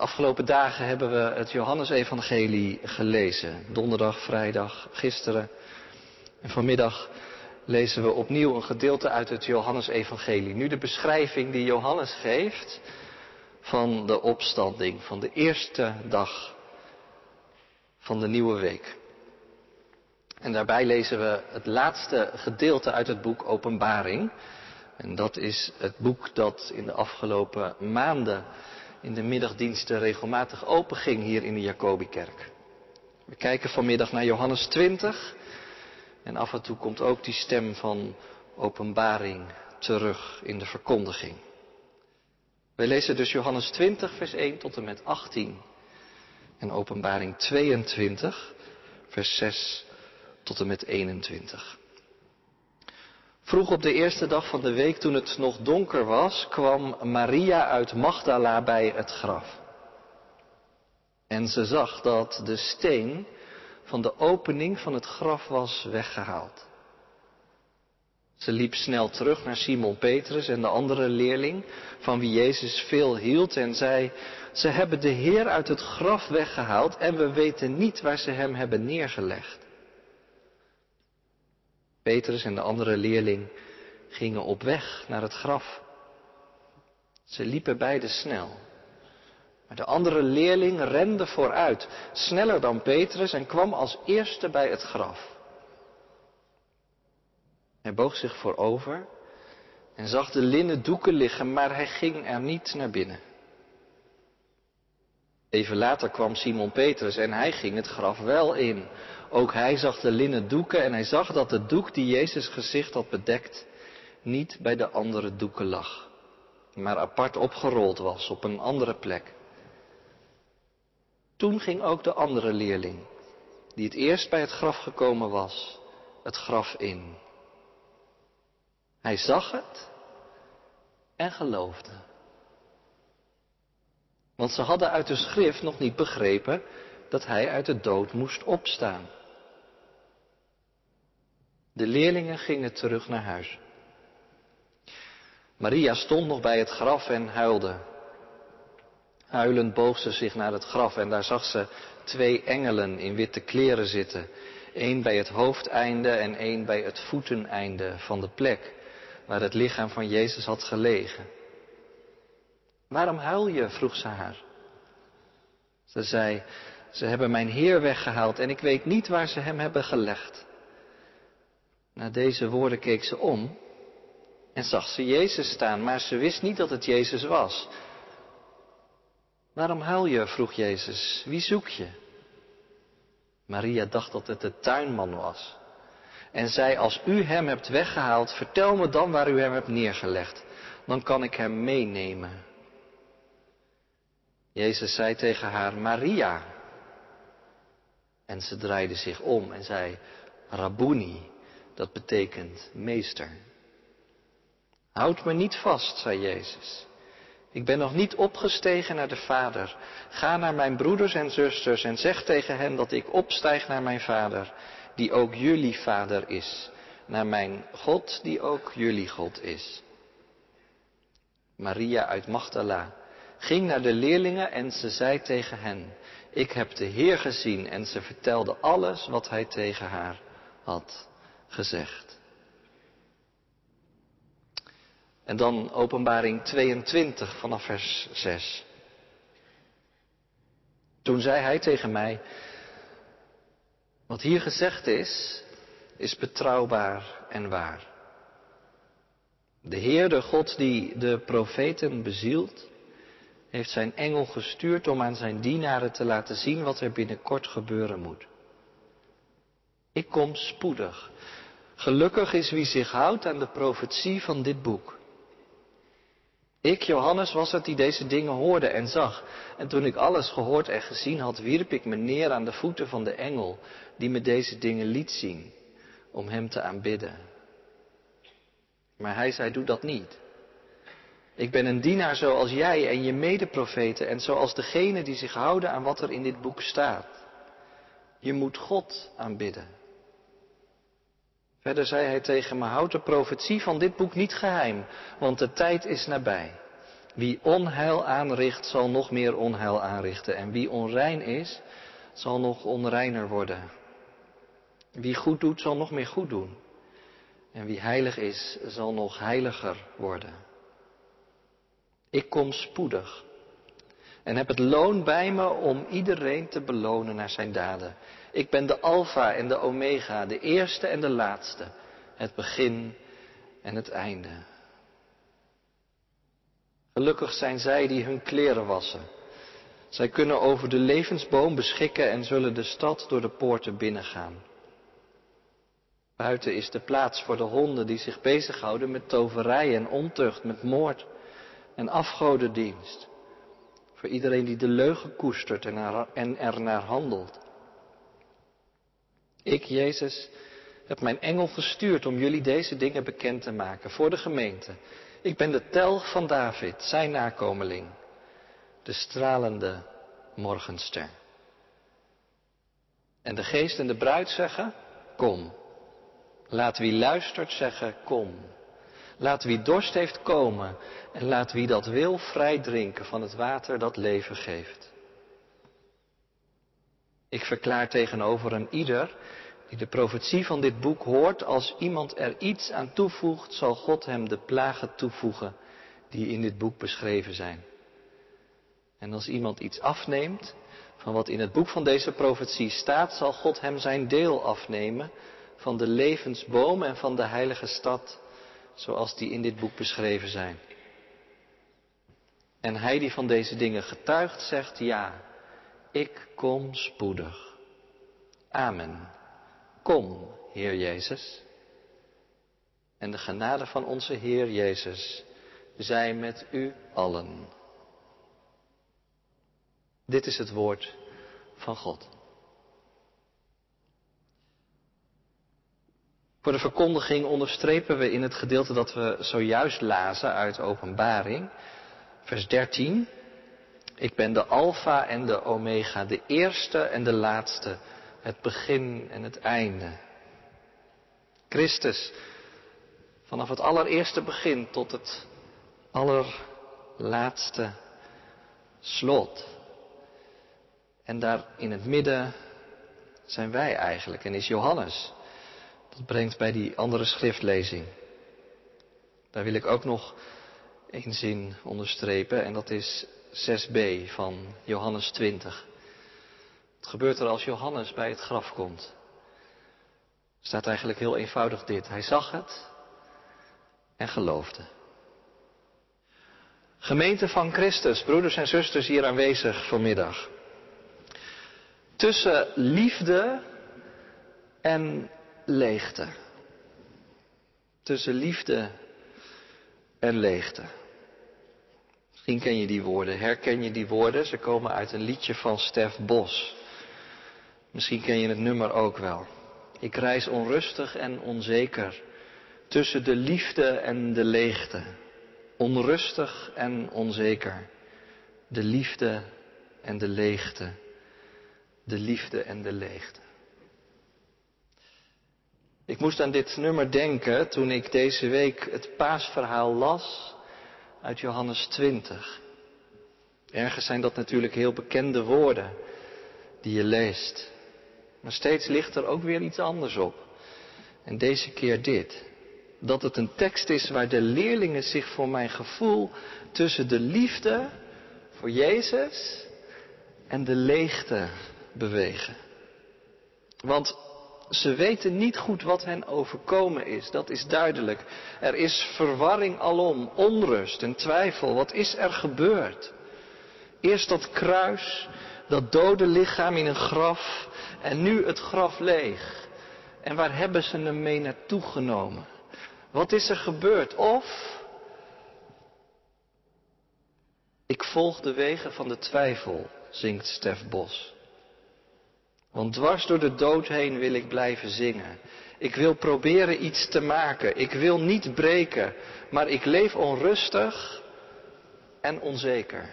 Afgelopen dagen hebben we het Johannesevangelie gelezen. Donderdag, vrijdag, gisteren. En vanmiddag lezen we opnieuw een gedeelte uit het Johannesevangelie. Nu de beschrijving die Johannes geeft van de opstanding, van de eerste dag van de nieuwe week. En daarbij lezen we het laatste gedeelte uit het boek Openbaring. En dat is het boek dat in de afgelopen maanden in de middagdiensten regelmatig open ging hier in de Jacobikerk. We kijken vanmiddag naar Johannes 20 en af en toe komt ook die stem van openbaring terug in de verkondiging. Wij lezen dus Johannes 20, vers 1 tot en met 18 en openbaring 22, vers 6 tot en met 21. Vroeg op de eerste dag van de week, toen het nog donker was, kwam Maria uit Magdala bij het graf. En ze zag dat de steen van de opening van het graf was weggehaald. Ze liep snel terug naar Simon Petrus en de andere leerling, van wie Jezus veel hield, en zei, ze hebben de Heer uit het graf weggehaald en we weten niet waar ze hem hebben neergelegd. Petrus en de andere leerling gingen op weg naar het graf. Ze liepen beide snel. Maar de andere leerling rende vooruit, sneller dan Petrus en kwam als eerste bij het graf. Hij boog zich voorover en zag de linnen doeken liggen, maar hij ging er niet naar binnen. Even later kwam Simon Petrus en hij ging het graf wel in. Ook hij zag de linnen doeken en hij zag dat de doek die Jezus gezicht had bedekt niet bij de andere doeken lag, maar apart opgerold was op een andere plek. Toen ging ook de andere leerling, die het eerst bij het graf gekomen was, het graf in. Hij zag het en geloofde. Want ze hadden uit de schrift nog niet begrepen dat hij uit de dood moest opstaan. De leerlingen gingen terug naar huis. Maria stond nog bij het graf en huilde. Huilend boog ze zich naar het graf en daar zag ze twee engelen in witte kleren zitten. Eén bij het hoofdeinde en één bij het voeteneinde van de plek waar het lichaam van Jezus had gelegen. Waarom huil je? vroeg ze haar. Ze zei, ze hebben mijn Heer weggehaald en ik weet niet waar ze hem hebben gelegd. Na deze woorden keek ze om en zag ze Jezus staan, maar ze wist niet dat het Jezus was. Waarom huil je? vroeg Jezus. Wie zoek je? Maria dacht dat het de tuinman was. En zei, als u hem hebt weggehaald, vertel me dan waar u hem hebt neergelegd. Dan kan ik hem meenemen. Jezus zei tegen haar, Maria. En ze draaide zich om en zei, Rabboni, dat betekent meester. Houd me niet vast, zei Jezus. Ik ben nog niet opgestegen naar de Vader. Ga naar mijn broeders en zusters en zeg tegen hen dat ik opstijg naar mijn Vader, die ook jullie Vader is, naar mijn God, die ook jullie God is. Maria uit Magdala ging naar de leerlingen en ze zei tegen hen, ik heb de Heer gezien en ze vertelde alles wat hij tegen haar had gezegd. En dan openbaring 22 vanaf vers 6. Toen zei hij tegen mij, wat hier gezegd is, is betrouwbaar en waar. De Heer, de God die de profeten bezielt, heeft zijn engel gestuurd om aan zijn dienaren te laten zien wat er binnenkort gebeuren moet. Ik kom spoedig. Gelukkig is wie zich houdt aan de profetie van dit boek. Ik, Johannes, was het die deze dingen hoorde en zag. En toen ik alles gehoord en gezien had, wierp ik me neer aan de voeten van de engel die me deze dingen liet zien, om hem te aanbidden. Maar hij zei, doe dat niet. Ik ben een dienaar zoals jij en je medeprofeten en zoals degene die zich houden aan wat er in dit boek staat. Je moet God aanbidden. Verder zei hij tegen me, houd de profetie van dit boek niet geheim, want de tijd is nabij. Wie onheil aanricht, zal nog meer onheil aanrichten. En wie onrein is, zal nog onreiner worden. Wie goed doet, zal nog meer goed doen. En wie heilig is, zal nog heiliger worden. Ik kom spoedig en heb het loon bij me om iedereen te belonen naar zijn daden. Ik ben de Alpha en de Omega, de eerste en de laatste, het begin en het einde. Gelukkig zijn zij die hun kleren wassen. Zij kunnen over de levensboom beschikken en zullen de stad door de poorten binnengaan. Buiten is de plaats voor de honden die zich bezighouden met toverij en ontucht, met moord en afgodendienst. Voor iedereen die de leugen koestert en er naar handelt. Ik, Jezus, heb mijn engel gestuurd om jullie deze dingen bekend te maken voor de gemeente. Ik ben de tel van David, zijn nakomeling, de stralende morgenster. En de geest en de bruid zeggen, kom. Laat wie luistert zeggen, kom. Laat wie dorst heeft komen en laat wie dat wil vrij drinken van het water dat leven geeft. Ik verklaar tegenover een ieder die de profetie van dit boek hoort, als iemand er iets aan toevoegt, zal God hem de plagen toevoegen die in dit boek beschreven zijn. En als iemand iets afneemt van wat in het boek van deze profetie staat, zal God hem zijn deel afnemen van de levensboom en van de heilige stad, zoals die in dit boek beschreven zijn. En hij die van deze dingen getuigt, zegt ja, ik kom spoedig. Amen. Kom, Heer Jezus. En de genade van onze Heer Jezus zij met u allen. Dit is het woord van God. Voor de verkondiging onderstrepen we in het gedeelte dat we zojuist lazen uit Openbaring, vers 13. Ik ben de Alpha en de Omega, de eerste en de laatste, het begin en het einde. Christus, vanaf het allereerste begin tot het allerlaatste slot. En daar in het midden zijn wij eigenlijk en is Johannes. Dat brengt bij die andere schriftlezing. Daar wil ik ook nog één zin onderstrepen en dat is 6b van Johannes 20. Het gebeurt er als Johannes bij het graf komt. Staat eigenlijk heel eenvoudig dit. Hij zag het en geloofde. Gemeente van Christus, broeders en zusters hier aanwezig vanmiddag. Tussen liefde en leegte. Tussen liefde en leegte. Misschien ken je die woorden, herken je die woorden? Ze komen uit een liedje van Stef Bos. Misschien ken je het nummer ook wel. Ik reis onrustig en onzeker tussen de liefde en de leegte. Onrustig en onzeker. De liefde en de leegte. De liefde en de leegte. Ik moest aan dit nummer denken toen ik deze week het paasverhaal las uit Johannes 20. Ergens zijn dat natuurlijk heel bekende woorden die je leest. Maar steeds ligt er ook weer iets anders op. En deze keer dit. Dat het een tekst is waar de leerlingen zich voor mijn gevoel tussen de liefde voor Jezus en de leegte bewegen. Want ze weten niet goed wat hen overkomen is, dat is duidelijk. Er is verwarring alom, onrust en twijfel. Wat is er gebeurd? Eerst dat kruis, dat dode lichaam in een graf en nu het graf leeg. En waar hebben ze hem mee naartoe genomen? Wat is er gebeurd? Of ik volg de wegen van de twijfel, zingt Stef Bos. Want dwars door de dood heen wil ik blijven zingen. Ik wil proberen iets te maken. Ik wil niet breken. Maar ik leef onrustig en onzeker.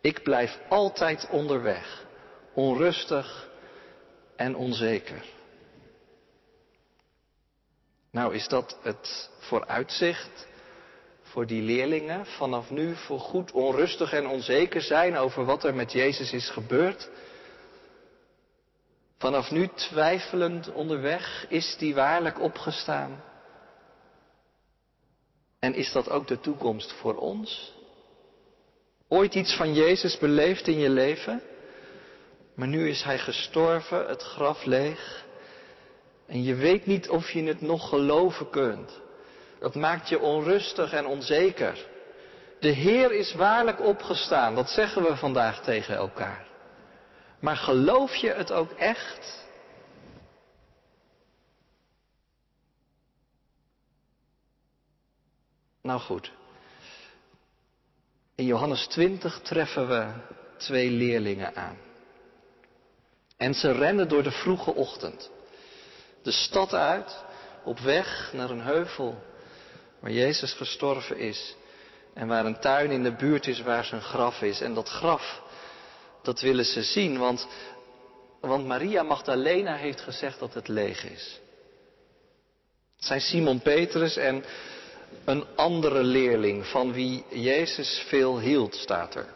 Ik blijf altijd onderweg. Onrustig en onzeker. Nou is dat het vooruitzicht voor die leerlingen vanaf nu voor goed onrustig en onzeker zijn over wat er met Jezus is gebeurd? Vanaf nu twijfelend onderweg, is die waarlijk opgestaan? En is dat ook de toekomst voor ons? Ooit iets van Jezus beleefd in je leven? Maar nu is Hij gestorven, het graf leeg. En je weet niet of je het nog geloven kunt. Dat maakt je onrustig en onzeker. De Heer is waarlijk opgestaan, dat zeggen we vandaag tegen elkaar. Maar geloof je het ook echt? Nou goed. In Johannes 20 treffen we twee leerlingen aan. En ze rennen door de vroege ochtend. De stad uit, op weg naar een heuvel waar Jezus gestorven is. En waar een tuin in de buurt is waar zijn graf is. En dat graf, dat willen ze zien, want, want Maria Magdalena heeft gezegd dat het leeg is. Het zijn Simon Petrus en een andere leerling van wie Jezus veel hield, staat er.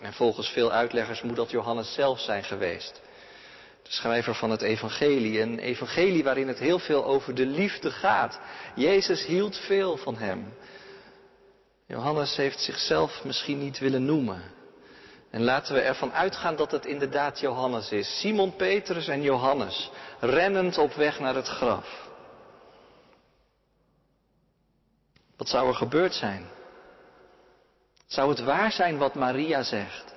En volgens veel uitleggers moet dat Johannes zelf zijn geweest. De schrijver van het evangelie. Een evangelie waarin het heel veel over de liefde gaat. Jezus hield veel van hem. Johannes heeft zichzelf misschien niet willen noemen. En laten we ervan uitgaan dat het inderdaad Johannes is. Simon Petrus en Johannes, rennend op weg naar het graf. Wat zou er gebeurd zijn? Zou het waar zijn wat Maria zegt?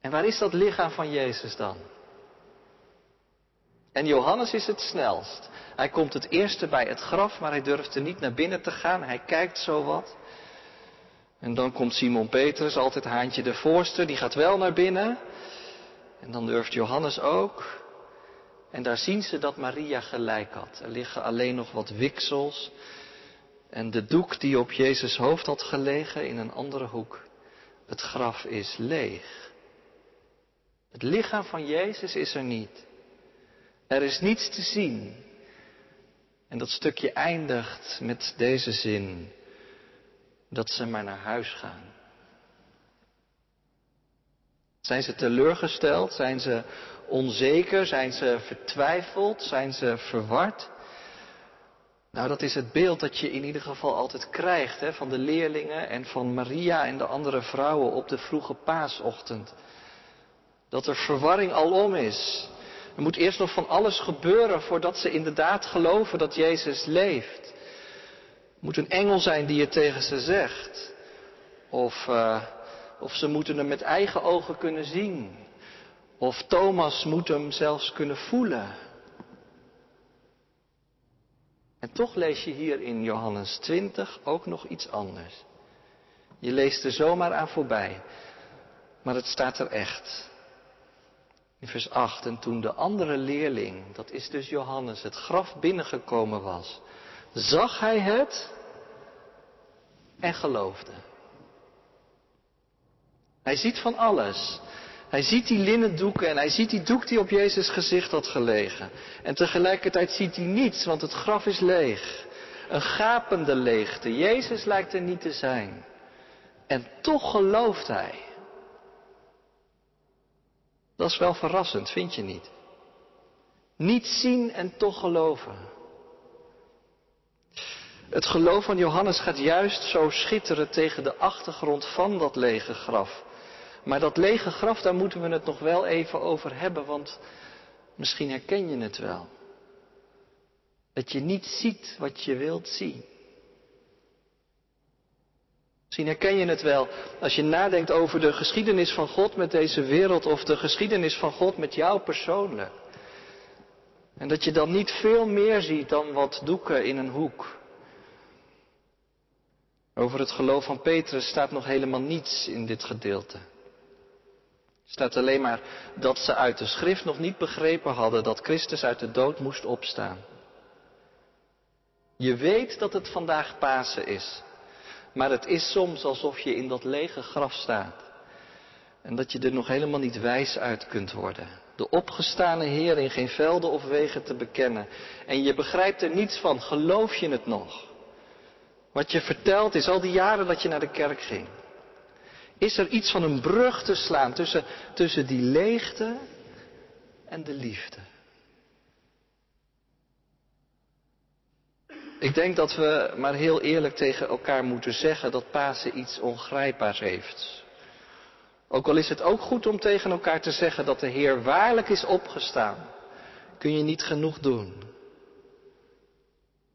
En waar is dat lichaam van Jezus dan? En Johannes is het snelst. Hij komt het eerste bij het graf, maar hij durft er niet naar binnen te gaan. Hij kijkt zo wat. En dan komt Simon Petrus, altijd haantje de voorste, die gaat wel naar binnen. En dan durft Johannes ook. En daar zien ze dat Maria gelijk had. Er liggen alleen nog wat wiksels. En de doek die op Jezus hoofd had gelegen in een andere hoek. Het graf is leeg. Het lichaam van Jezus is er niet. Er is niets te zien. En dat stukje eindigt met deze zin. Dat ze maar naar huis gaan. Zijn ze teleurgesteld? Zijn ze onzeker? Zijn ze vertwijfeld? Zijn ze verward? Nou, dat is het beeld dat je in ieder geval altijd krijgt hè, van de leerlingen en van Maria en de andere vrouwen op de vroege paasochtend. Dat er verwarring alom is. Er moet eerst nog van alles gebeuren voordat ze inderdaad geloven dat Jezus leeft. Het moet een engel zijn die het tegen ze zegt. Of, uh, of ze moeten hem met eigen ogen kunnen zien. Of Thomas moet hem zelfs kunnen voelen. En toch lees je hier in Johannes 20 ook nog iets anders. Je leest er zomaar aan voorbij, maar het staat er echt. In vers 8, en toen de andere leerling, dat is dus Johannes, het graf binnengekomen was, zag hij het en geloofde. Hij ziet van alles. Hij ziet die linnen doeken en hij ziet die doek die op Jezus gezicht had gelegen. En tegelijkertijd ziet hij niets, want het graf is leeg. Een gapende leegte. Jezus lijkt er niet te zijn. En toch gelooft hij. Dat is wel verrassend, vind je niet? Niet zien en toch geloven. Het geloof van Johannes gaat juist zo schitteren tegen de achtergrond van dat lege graf. Maar dat lege graf, daar moeten we het nog wel even over hebben, want misschien herken je het wel. Dat je niet ziet wat je wilt zien. Misschien herken je het wel als je nadenkt over de geschiedenis van God met deze wereld of de geschiedenis van God met jou persoonlijk. En dat je dan niet veel meer ziet dan wat doeken in een hoek. Over het geloof van Petrus staat nog helemaal niets in dit gedeelte. Er staat alleen maar dat ze uit de schrift nog niet begrepen hadden dat Christus uit de dood moest opstaan. Je weet dat het vandaag Pasen is. Maar het is soms alsof je in dat lege graf staat. En dat je er nog helemaal niet wijs uit kunt worden. De opgestane Heer in geen velden of wegen te bekennen. En je begrijpt er niets van. Geloof je het nog? Wat je vertelt is al die jaren dat je naar de kerk ging. Is er iets van een brug te slaan tussen, tussen die leegte en de liefde? Ik denk dat we maar heel eerlijk tegen elkaar moeten zeggen dat Pasen iets ongrijpbaars heeft. Ook al is het ook goed om tegen elkaar te zeggen dat de Heer waarlijk is opgestaan, kun je niet genoeg doen.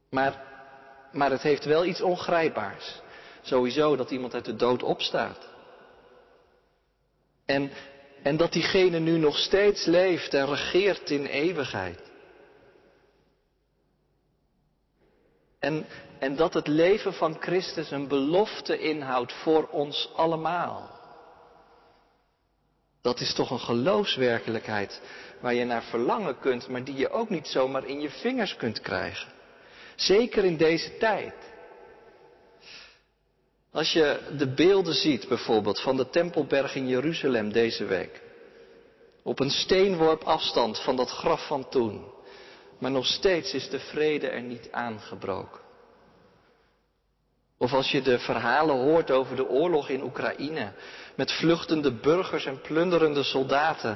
Maar, maar het heeft wel iets ongrijpbaars. Sowieso dat iemand uit de dood opstaat. En, en dat diegene nu nog steeds leeft en regeert in eeuwigheid. En, en dat het leven van Christus een belofte inhoudt voor ons allemaal. Dat is toch een geloofswerkelijkheid waar je naar verlangen kunt, maar die je ook niet zomaar in je vingers kunt krijgen. Zeker in deze tijd. Als je de beelden ziet bijvoorbeeld van de Tempelberg in Jeruzalem deze week. Op een steenworp afstand van dat graf van toen. Maar nog steeds is de vrede er niet aangebroken. Of als je de verhalen hoort over de oorlog in Oekraïne. Met vluchtende burgers en plunderende soldaten.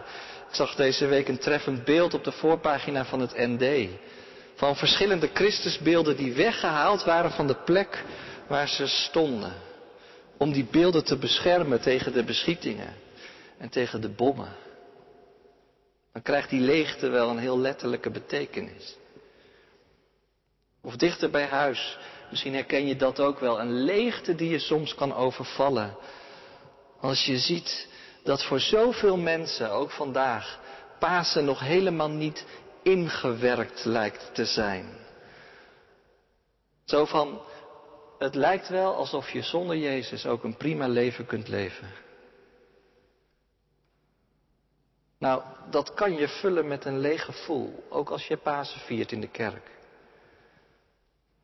Ik zag deze week een treffend beeld op de voorpagina van het ND. Van verschillende Christusbeelden die weggehaald waren van de plek waar ze stonden. Om die beelden te beschermen tegen de beschietingen en tegen de bommen. Dan krijgt die leegte wel een heel letterlijke betekenis. Of dichter bij huis, misschien herken je dat ook wel, een leegte die je soms kan overvallen. Als je ziet dat voor zoveel mensen, ook vandaag, Pasen nog helemaal niet ingewerkt lijkt te zijn. Zo van, het lijkt wel alsof je zonder Jezus ook een prima leven kunt leven. Nou, dat kan je vullen met een leeg gevoel, ook als je Pasen viert in de kerk.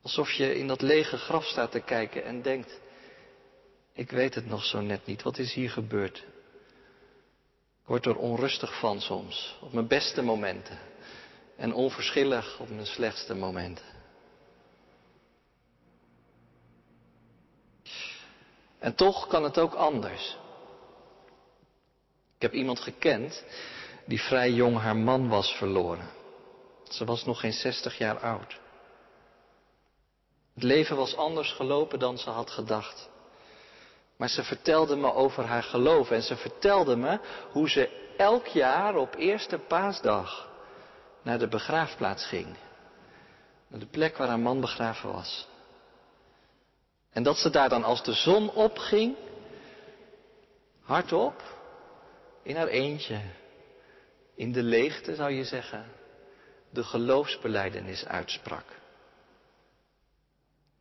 Alsof je in dat lege graf staat te kijken en denkt, ik weet het nog zo net niet, wat is hier gebeurd? Ik word er onrustig van soms, op mijn beste momenten. En onverschillig op mijn slechtste momenten. En toch kan het ook anders. Ik heb iemand gekend die vrij jong haar man was verloren. Ze was nog geen 60 jaar oud. Het leven was anders gelopen dan ze had gedacht. Maar ze vertelde me over haar geloof en ze vertelde me hoe ze elk jaar op eerste paasdag naar de begraafplaats ging. Naar de plek waar haar man begraven was. En dat ze daar dan als de zon opging, hardop, in haar eentje, in de leegte zou je zeggen, de geloofsbeleidenis uitsprak.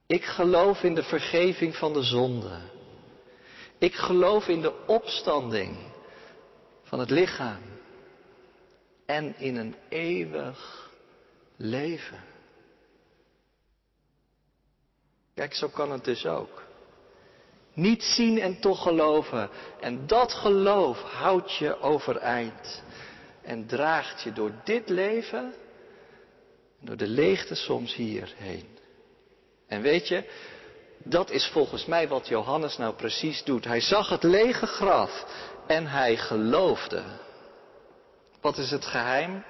Ik geloof in de vergeving van de zonde. Ik geloof in de opstanding van het lichaam en in een eeuwig leven. Kijk, zo kan het dus ook. Niet zien en toch geloven. En dat geloof houdt je overeind. En draagt je door dit leven, door de leegte soms hierheen. En weet je, dat is volgens mij wat Johannes nou precies doet. Hij zag het lege graf en hij geloofde. Wat is het geheim?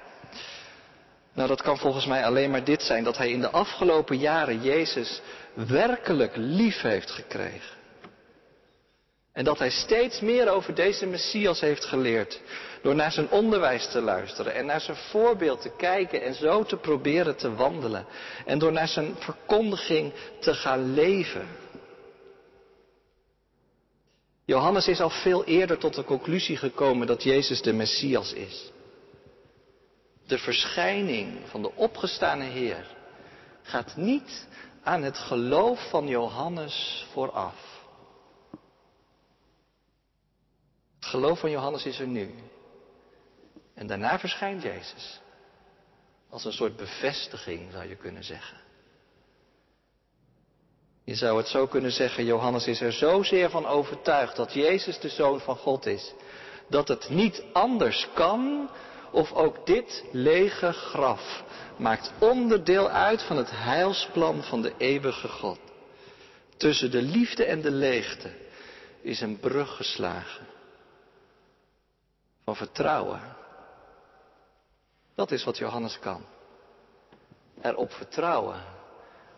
Nou, dat kan volgens mij alleen maar dit zijn: dat hij in de afgelopen jaren Jezus werkelijk lief heeft gekregen. En dat hij steeds meer over deze Messias heeft geleerd. Door naar zijn onderwijs te luisteren en naar zijn voorbeeld te kijken en zo te proberen te wandelen. En door naar zijn verkondiging te gaan leven. Johannes is al veel eerder tot de conclusie gekomen dat Jezus de Messias is. De verschijning van de opgestane Heer gaat niet aan het geloof van Johannes vooraf. Het geloof van Johannes is er nu. En daarna verschijnt Jezus. Als een soort bevestiging zou je kunnen zeggen. Je zou het zo kunnen zeggen, Johannes is er zozeer van overtuigd dat Jezus de Zoon van God is, dat het niet anders kan of ook dit lege graf maakt onderdeel uit van het heilsplan van de eeuwige God. Tussen de liefde en de leegte is een brug geslagen. Van vertrouwen. Dat is wat Johannes kan. Erop vertrouwen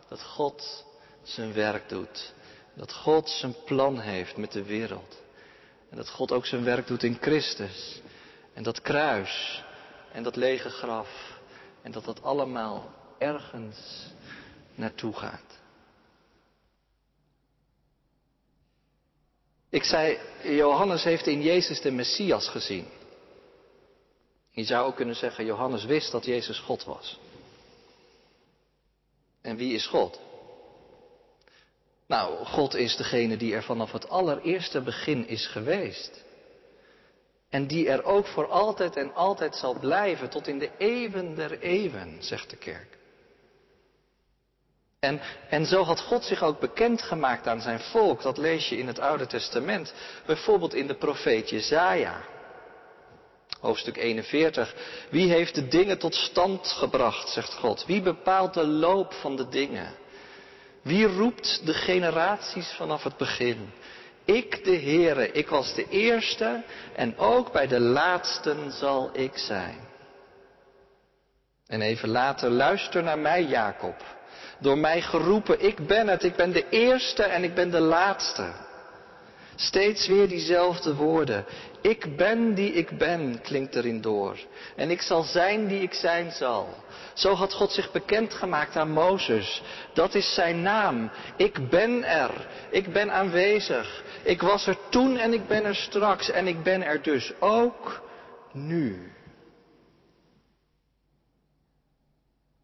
dat God zijn werk doet. Dat God zijn plan heeft met de wereld. En dat God ook zijn werk doet in Christus. En dat kruis en dat lege graf. En dat dat allemaal ergens naartoe gaat. Ik zei, Johannes heeft in Jezus de Messias gezien. Je zou ook kunnen zeggen, Johannes wist dat Jezus God was. En wie is God? Nou, God is degene die er vanaf het allereerste begin is geweest. En die er ook voor altijd en altijd zal blijven, tot in de eeuwen der eeuwen, zegt de kerk. En, en zo had God zich ook bekendgemaakt aan zijn volk. Dat lees je in het Oude Testament. Bijvoorbeeld in de profeet Jezaja. Hoofdstuk 41. Wie heeft de dingen tot stand gebracht, zegt God. Wie bepaalt de loop van de dingen? Wie roept de generaties vanaf het begin? Ik, de Heere, ik was de eerste en ook bij de laatsten zal ik zijn. En even later, luister naar mij, Jacob. Door mij geroepen, ik ben het, ik ben de eerste en ik ben de laatste. Steeds weer diezelfde woorden. Ik ben die ik ben, klinkt erin door. En ik zal zijn die ik zijn zal. Zo had God zich bekendgemaakt aan Mozes. Dat is zijn naam. Ik ben er. Ik ben aanwezig. Ik was er toen en ik ben er straks. En ik ben er dus ook nu.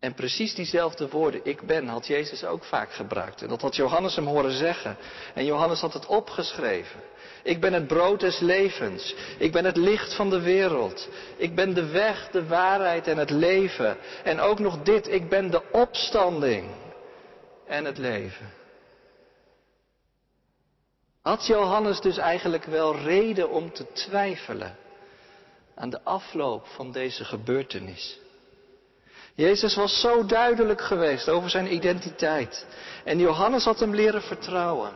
En precies diezelfde woorden, ik ben, had Jezus ook vaak gebruikt. En dat had Johannes hem horen zeggen. En Johannes had het opgeschreven. Ik ben het brood des levens. Ik ben het licht van de wereld. Ik ben de weg, de waarheid en het leven. En ook nog dit, ik ben de opstanding en het leven. Had Johannes dus eigenlijk wel reden om te twijfelen aan de afloop van deze gebeurtenis? Jezus was zo duidelijk geweest over zijn identiteit. En Johannes had hem leren vertrouwen.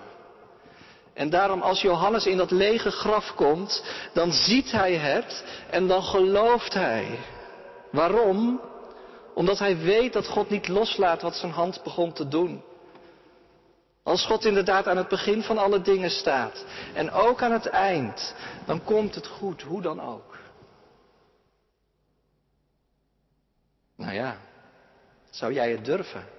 En daarom als Johannes in dat lege graf komt, dan ziet hij het en dan gelooft hij. Waarom? Omdat hij weet dat God niet loslaat wat zijn hand begon te doen. Als God inderdaad aan het begin van alle dingen staat en ook aan het eind, dan komt het goed, hoe dan ook. Nou ja, zou jij het durven?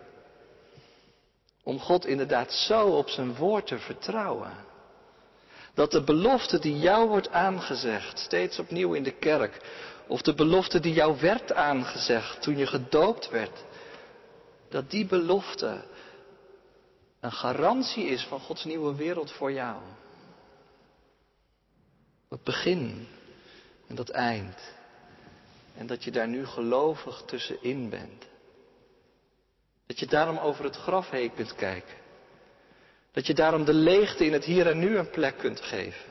Om God inderdaad zo op zijn woord te vertrouwen. Dat de belofte die jou wordt aangezegd, steeds opnieuw in de kerk, of de belofte die jou werd aangezegd toen je gedoopt werd, dat die belofte een garantie is van Gods nieuwe wereld voor jou. Dat begin en dat eind. En dat je daar nu gelovig tussenin bent. Dat je daarom over het graf heen kunt kijken. Dat je daarom de leegte in het hier en nu een plek kunt geven.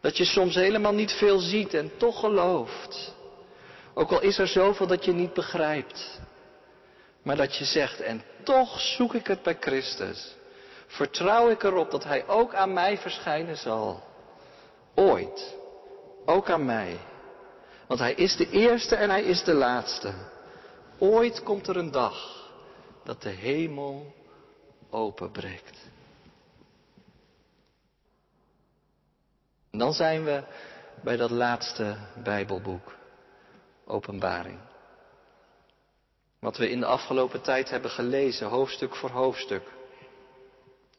Dat je soms helemaal niet veel ziet en toch gelooft. Ook al is er zoveel dat je niet begrijpt. Maar dat je zegt, en toch zoek ik het bij Christus. Vertrouw ik erop dat Hij ook aan mij verschijnen zal. Ooit. Ook aan mij. Want Hij is de eerste en Hij is de laatste. Ooit komt er een dag dat de hemel openbreekt. En dan zijn we bij dat laatste Bijbelboek, Openbaring. Wat we in de afgelopen tijd hebben gelezen, hoofdstuk voor hoofdstuk.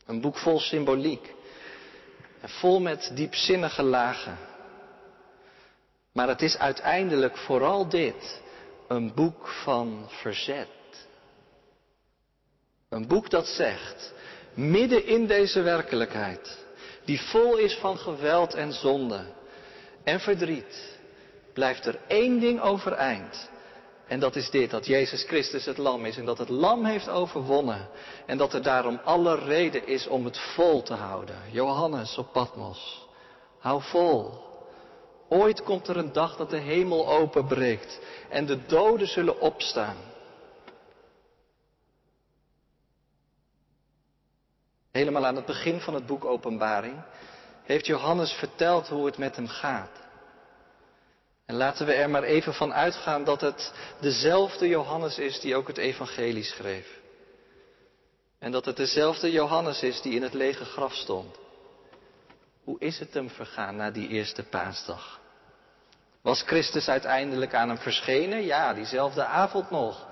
Een boek vol symboliek en vol met diepzinnige lagen. Maar het is uiteindelijk vooral dit, een boek van verzet. Een boek dat zegt, midden in deze werkelijkheid, die vol is van geweld en zonde en verdriet, blijft er één ding overeind. En dat is dit, dat Jezus Christus het lam is en dat het lam heeft overwonnen. En dat er daarom alle reden is om het vol te houden. Johannes op Patmos, hou vol. Ooit komt er een dag dat de hemel openbreekt en de doden zullen opstaan. Helemaal aan het begin van het boek Openbaring, heeft Johannes verteld hoe het met hem gaat. En laten we er maar even van uitgaan dat het dezelfde Johannes is die ook het evangelie schreef. En dat het dezelfde Johannes is die in het lege graf stond. Hoe is het hem vergaan na die eerste paasdag? Was Christus uiteindelijk aan hem verschenen? Ja, diezelfde avond nog.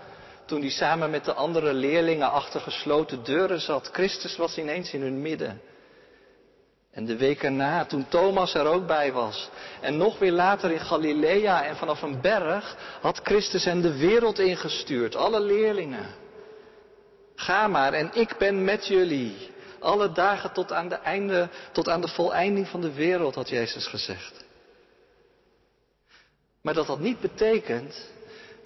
Toen hij samen met de andere leerlingen achter gesloten deuren zat. Christus was ineens in hun midden. En de week erna, toen Thomas er ook bij was. En nog weer later in Galilea en vanaf een berg had Christus hen de wereld ingestuurd. Alle leerlingen. Ga maar en ik ben met jullie. Alle dagen tot aan de, einde, tot aan de van de wereld, had Jezus gezegd. Maar dat dat niet betekent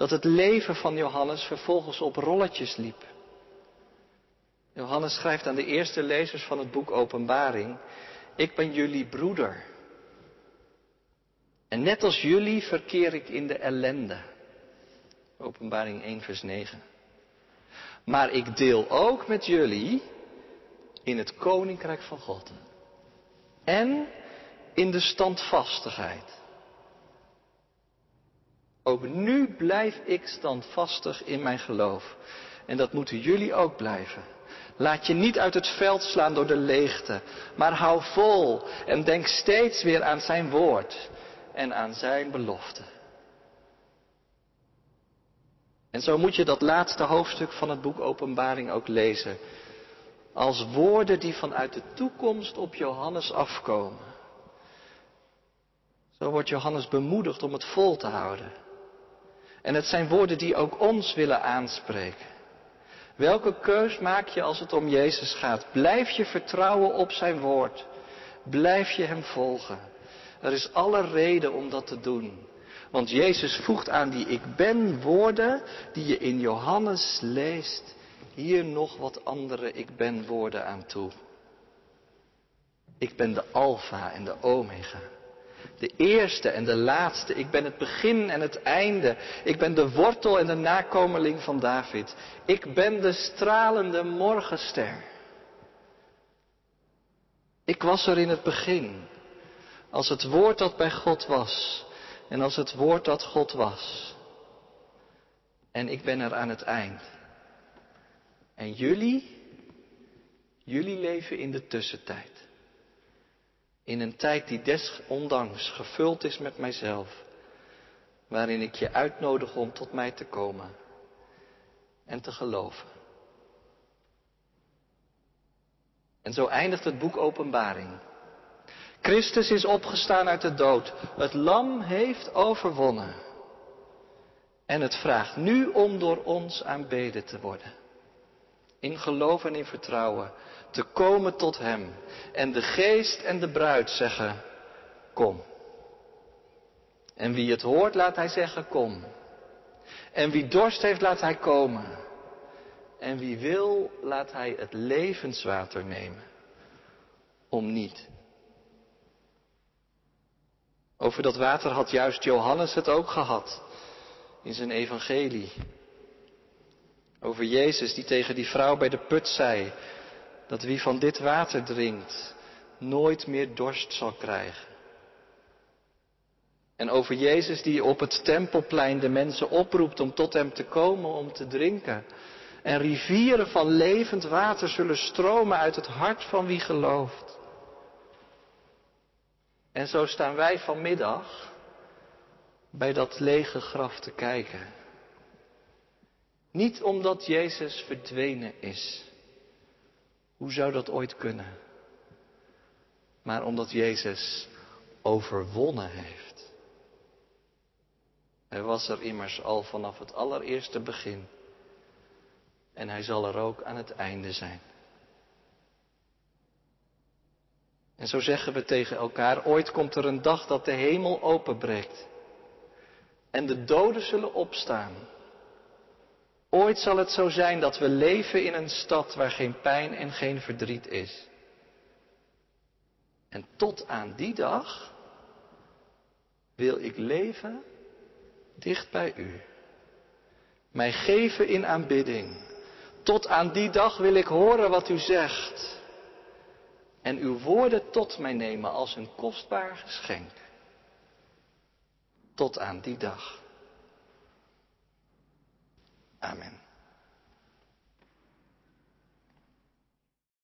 dat het leven van Johannes vervolgens op rolletjes liep. Johannes schrijft aan de eerste lezers van het boek Openbaring, ik ben jullie broeder. En net als jullie verkeer ik in de ellende. Openbaring 1, vers 9. Maar ik deel ook met jullie in het koninkrijk van God. En in de standvastigheid. Ook nu blijf ik standvastig in mijn geloof. En dat moeten jullie ook blijven. Laat je niet uit het veld slaan door de leegte, maar hou vol en denk steeds weer aan zijn woord en aan zijn belofte. En zo moet je dat laatste hoofdstuk van het boek Openbaring ook lezen. Als woorden die vanuit de toekomst op Johannes afkomen. Zo wordt Johannes bemoedigd om het vol te houden. En het zijn woorden die ook ons willen aanspreken. Welke keus maak je als het om Jezus gaat? Blijf je vertrouwen op zijn woord. Blijf je hem volgen. Er is alle reden om dat te doen. Want Jezus voegt aan die ik ben woorden die je in Johannes leest, hier nog wat andere ik ben woorden aan toe. Ik ben de Alpha en de Omega. De eerste en de laatste. Ik ben het begin en het einde. Ik ben de wortel en de nakomeling van David. Ik ben de stralende morgenster. Ik was er in het begin. Als het woord dat bij God was. En als het woord dat God was. En ik ben er aan het eind. En jullie, jullie leven in de tussentijd. In een tijd die desondanks gevuld is met mijzelf, waarin ik je uitnodig om tot mij te komen en te geloven. En zo eindigt het boek Openbaring. Christus is opgestaan uit de dood. Het lam heeft overwonnen. En het vraagt nu om door ons aanbeden te worden. In geloof en in vertrouwen te komen tot Hem. En de geest en de bruid zeggen, kom. En wie het hoort, laat Hij zeggen, kom. En wie dorst heeft, laat Hij komen. En wie wil, laat Hij het levenswater nemen. Om niet. Over dat water had juist Johannes het ook gehad in zijn evangelie. Over Jezus die tegen die vrouw bij de put zei, dat wie van dit water drinkt, nooit meer dorst zal krijgen. En over Jezus die op het tempelplein de mensen oproept om tot hem te komen om te drinken. En rivieren van levend water zullen stromen uit het hart van wie gelooft. En zo staan wij vanmiddag bij dat lege graf te kijken. Niet omdat Jezus verdwenen is. Hoe zou dat ooit kunnen? Maar omdat Jezus overwonnen heeft. Hij was er immers al vanaf het allereerste begin. En hij zal er ook aan het einde zijn. En zo zeggen we tegen elkaar, ooit komt er een dag dat de hemel openbreekt. En de doden zullen opstaan. Ooit zal het zo zijn dat we leven in een stad waar geen pijn en geen verdriet is. En tot aan die dag wil ik leven dicht bij u. Mij geven in aanbidding. Tot aan die dag wil ik horen wat u zegt. en uw woorden tot mij nemen als een kostbaar geschenk. Tot aan die dag. Amen.